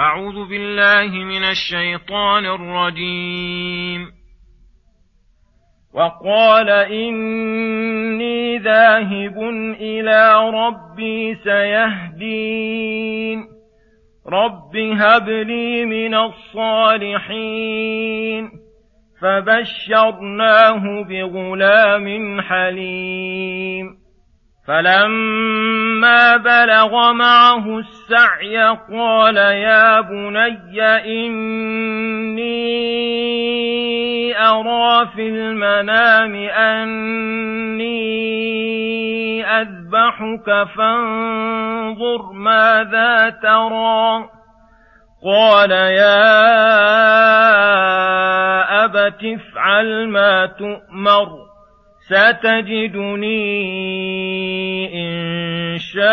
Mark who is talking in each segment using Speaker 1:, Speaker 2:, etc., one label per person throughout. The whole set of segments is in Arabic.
Speaker 1: أعوذ بالله من الشيطان الرجيم. وقال إني ذاهب إلى ربي سيهدين. رب هب لي من الصالحين. فبشرناه بغلام حليم. فلما بلغ معه السعي قال يا بني إني أرى في المنام أني أذبحك فانظر ماذا ترى قال يا أبت افعل ما تؤمر ستجدني إن شاء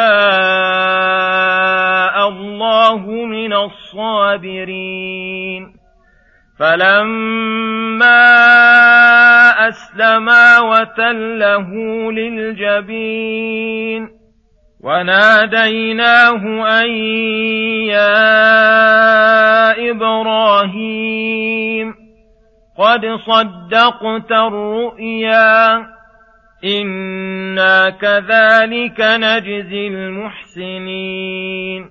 Speaker 1: الله من الصابرين. فلما أسلما وتله للجبين وناديناه أن يا إبراهيم قد صدقت الرؤيا أنا كذلك نجزي المحسنين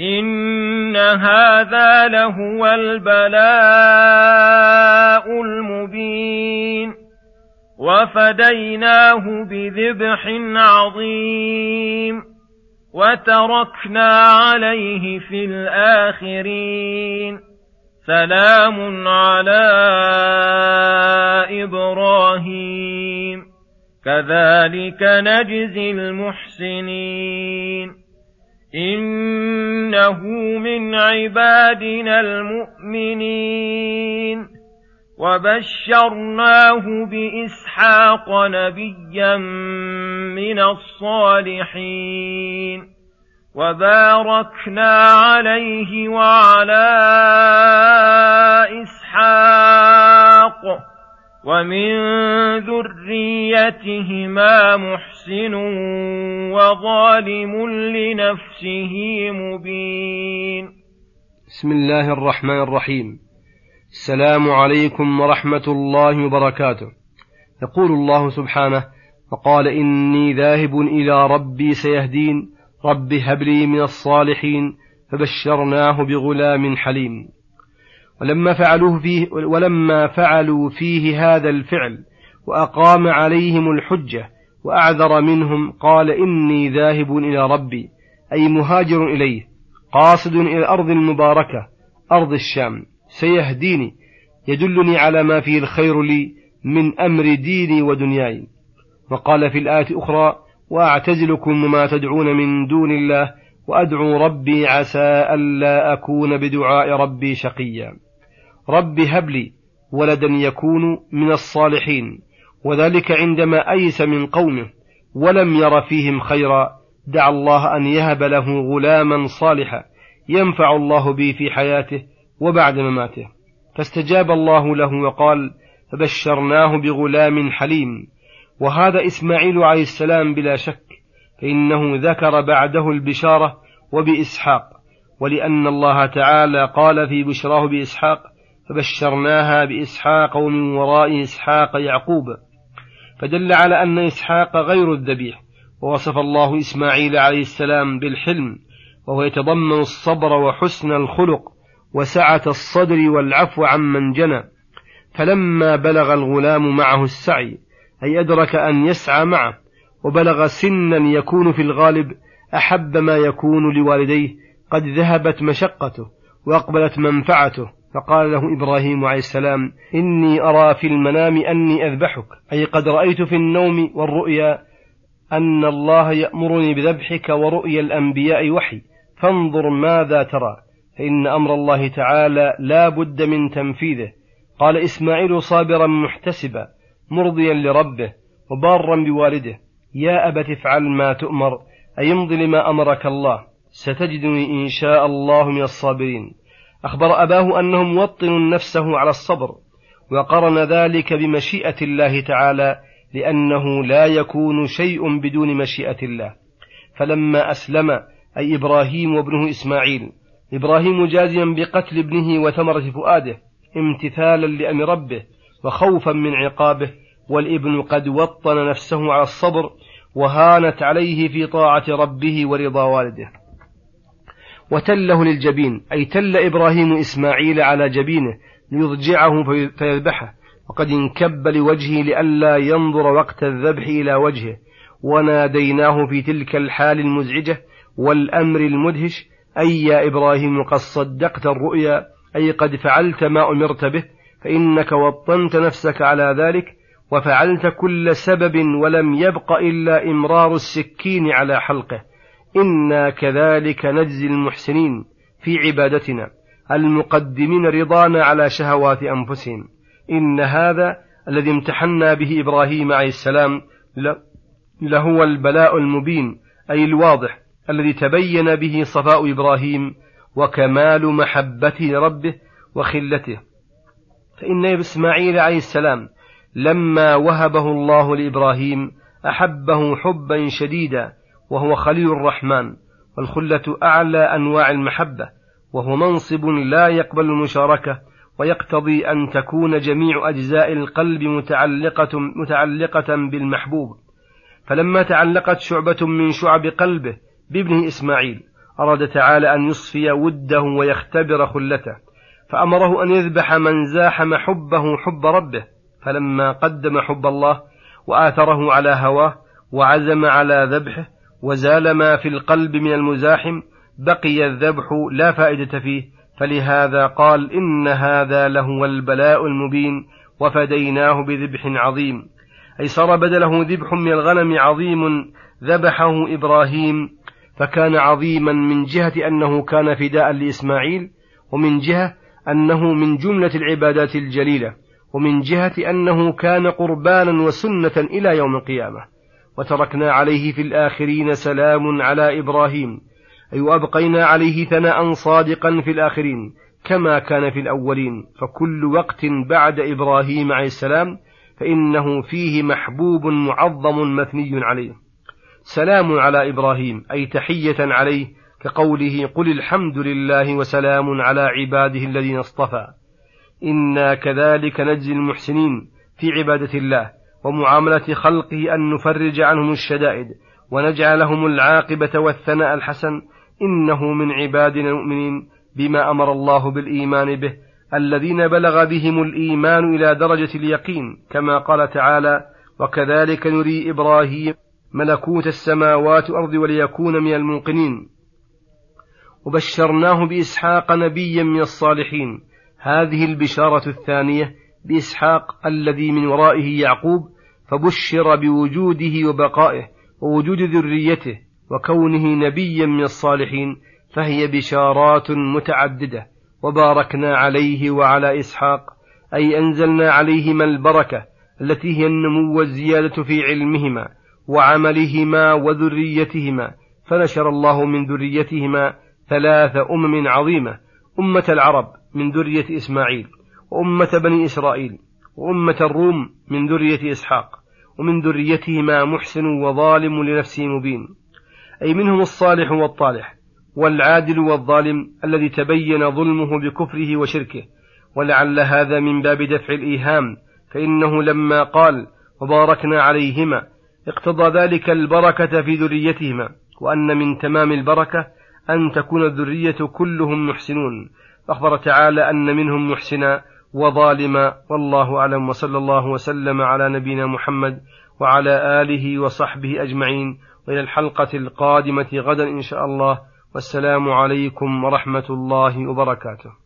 Speaker 1: ان هذا لهو البلاء المبين وفديناه بذبح عظيم وتركنا عليه في الاخرين سلام على إبراهيم. كذلك نجزي المحسنين. إنه من عبادنا المؤمنين. وبشرناه بإسحاق نبيا من الصالحين. وباركنا عليه وعلى إسحاق ومن ذريتهما محسن وظالم لنفسه مبين.
Speaker 2: بسم الله الرحمن الرحيم. السلام عليكم ورحمة الله وبركاته. يقول الله سبحانه وقال إني ذاهب إلى ربي سيهدين رب هب لي من الصالحين فبشرناه بغلام حليم. ولما فعلوه فيه ولما فعلوا فيه هذا الفعل وأقام عليهم الحجة وأعذر منهم قال إني ذاهب إلى ربي أي مهاجر إليه قاصد إلى الأرض المباركة أرض الشام سيهديني يدلني على ما فيه الخير لي من أمر ديني ودنياي. وقال في الآية أخرى وأعتزلكم وما تدعون من دون الله وأدعو ربي عسى ألا أكون بدعاء ربي شقيا. رب هب لي ولدا يكون من الصالحين وذلك عندما أيس من قومه ولم ير فيهم خيرا. دعا الله أن يهب له غلاما صالحا ينفع الله به في حياته وبعد مماته. فاستجاب الله له وقال فبشرناه بغلام حليم وهذا إسماعيل عليه السلام بلا شك فإنه ذكر بعده البشارة وبإسحاق ولأن الله تعالى قال في بشراه بإسحاق فبشرناها بإسحاق ومن وراء إسحاق يعقوب فدل على أن إسحاق غير الذبيح ووصف الله إسماعيل عليه السلام بالحلم وهو يتضمن الصبر وحسن الخلق وسعة الصدر والعفو عمن جنى فلما بلغ الغلام معه السعي أي أدرك أن يسعى معه وبلغ سنا يكون في الغالب أحب ما يكون لوالديه قد ذهبت مشقته وأقبلت منفعته. فقال له إبراهيم عليه السلام إني أرى في المنام أني أذبحك. أي قد رأيت في النوم والرؤيا أن الله يأمرني بذبحك ورؤيا الأنبياء وحي فانظر ماذا ترى. فإن أمر الله تعالى لا بد من تنفيذه. قال إسماعيل صابرا محتسبا. مرضيا لربه وبارا بوالده. يا أبت افعل ما تؤمر أي امض لما أمرك الله. ستجدني إن شاء الله من الصابرين. أخبر أباه أنه موطن نفسه على الصبر وقرن ذلك بمشيئة الله تعالى لأنه لا يكون شيء بدون مشيئة الله. فلما أسلم أي إبراهيم وابنه إسماعيل. إبراهيم جازيا بقتل ابنه وثمرة فؤاده امتثالا لأمر ربه وخوفا من عقابه. والابن قد وطن نفسه على الصبر وهانت عليه في طاعة ربه ورضا والده. وتله للجبين أي تل إبراهيم إسماعيل على جبينه ليضجعه فيذبحه وقد انكب لوجهه لئلا ينظر وقت الذبح إلى وجهه. وناديناه في تلك الحال المزعجة والأمر المدهش أي يا إبراهيم قد صدقت الرؤيا أي قد فعلت ما أمرت به فإنك وطنت نفسك على ذلك وفعلت كل سبب ولم يبق إلا إمرار السكين على حلقه. إنا كذلك نجزي المحسنين في عبادتنا المقدمين رضانا على شهوات أنفسهم. إن هذا الذي امتحنا به إبراهيم عليه السلام لهو البلاء المبين أي الواضح الذي تبين به صفاء إبراهيم وكمال محبته لربه وخلته. فإن إسماعيل عليه السلام لما وهبه الله لإبراهيم أحبه حبا شديدا وهو خليل الرحمن والخلة أعلى أنواع المحبة وهو منصب لا يقبل المشاركة ويقتضي أن تكون جميع أجزاء القلب متعلقة, متعلقة بالمحبوب. فلما تعلقت شعبة من شعب قلبه بابنه إسماعيل أراد تعالى أن يصفي وده ويختبر خلته فأمره أن يذبح من زاحم حبه حب ربه فلما قدم حب الله وآثره على هواه وعزم على ذبحه وزال ما في القلب من المزاحم بقي الذبح لا فائدة فيه فلهذا قال إن هذا لهو البلاء المبين وفديناه بذبح عظيم. أي صار بدله ذبح من الغنم عظيم ذبحه إبراهيم فكان عظيما من جهة أنه كان فداء لإسماعيل ومن جهة أنه من جملة العبادات الجليلة. ومن جهة أنه كان قربانا وسنة إلى يوم القيامة. وتركنا عليه في الآخرين سلام على إبراهيم. أي وأبقينا عليه ثناء صادقا في الآخرين كما كان في الأولين. فكل وقت بعد إبراهيم عليه السلام فإنه فيه محبوب معظم مثني عليه. سلام على إبراهيم أي تحية عليه كقوله قل الحمد لله وسلام على عباده الذين اصطفى. إنا كذلك نجزي المحسنين في عبادة الله ومعاملة خلقه أن نفرج عنهم الشدائد ونجعل لهم العاقبة والثناء الحسن. إنه من عبادنا المؤمنين بما أمر الله بالإيمان به الذين بلغ بهم الإيمان إلى درجة اليقين كما قال تعالى وكذلك نري إبراهيم ملكوت السماوات والأرض وليكون من الموقنين وبشرناه بإسحاق نبيا من الصالحين هذه البشارة الثانية بإسحاق الذي من ورائه يعقوب فبشر بوجوده وبقائه ووجود ذريته وكونه نبيا من الصالحين فهي بشارات متعددة وباركنا عليه وعلى إسحاق أي أنزلنا عليهما البركة التي هي النمو والزيادة في علمهما وعملهما وذريتهما فنشر الله من ذريتهما ثلاث أمم عظيمة أمة العرب. من ذرية إسماعيل وأمة بني إسرائيل وأمة الروم من ذرية إسحاق ومن ذريتهما محسن وظالم لنفسه مبين. أي منهم الصالح والطالح والعادل والظالم الذي تبين ظلمه بكفره وشركه. ولعل هذا من باب دفع الإيهام فإنه لما قال وباركنا عليهما اقتضى ذلك البركة في ذريتهما وأن من تمام البركة أن تكون الذرية كلهم محسنون. أخبر تعالى أن منهم محسنا وظالما والله أعلم وصلى الله وسلم على نبينا محمد وعلى آله وصحبه أجمعين وإلى الحلقة القادمة غدا إن شاء الله والسلام عليكم ورحمة الله وبركاته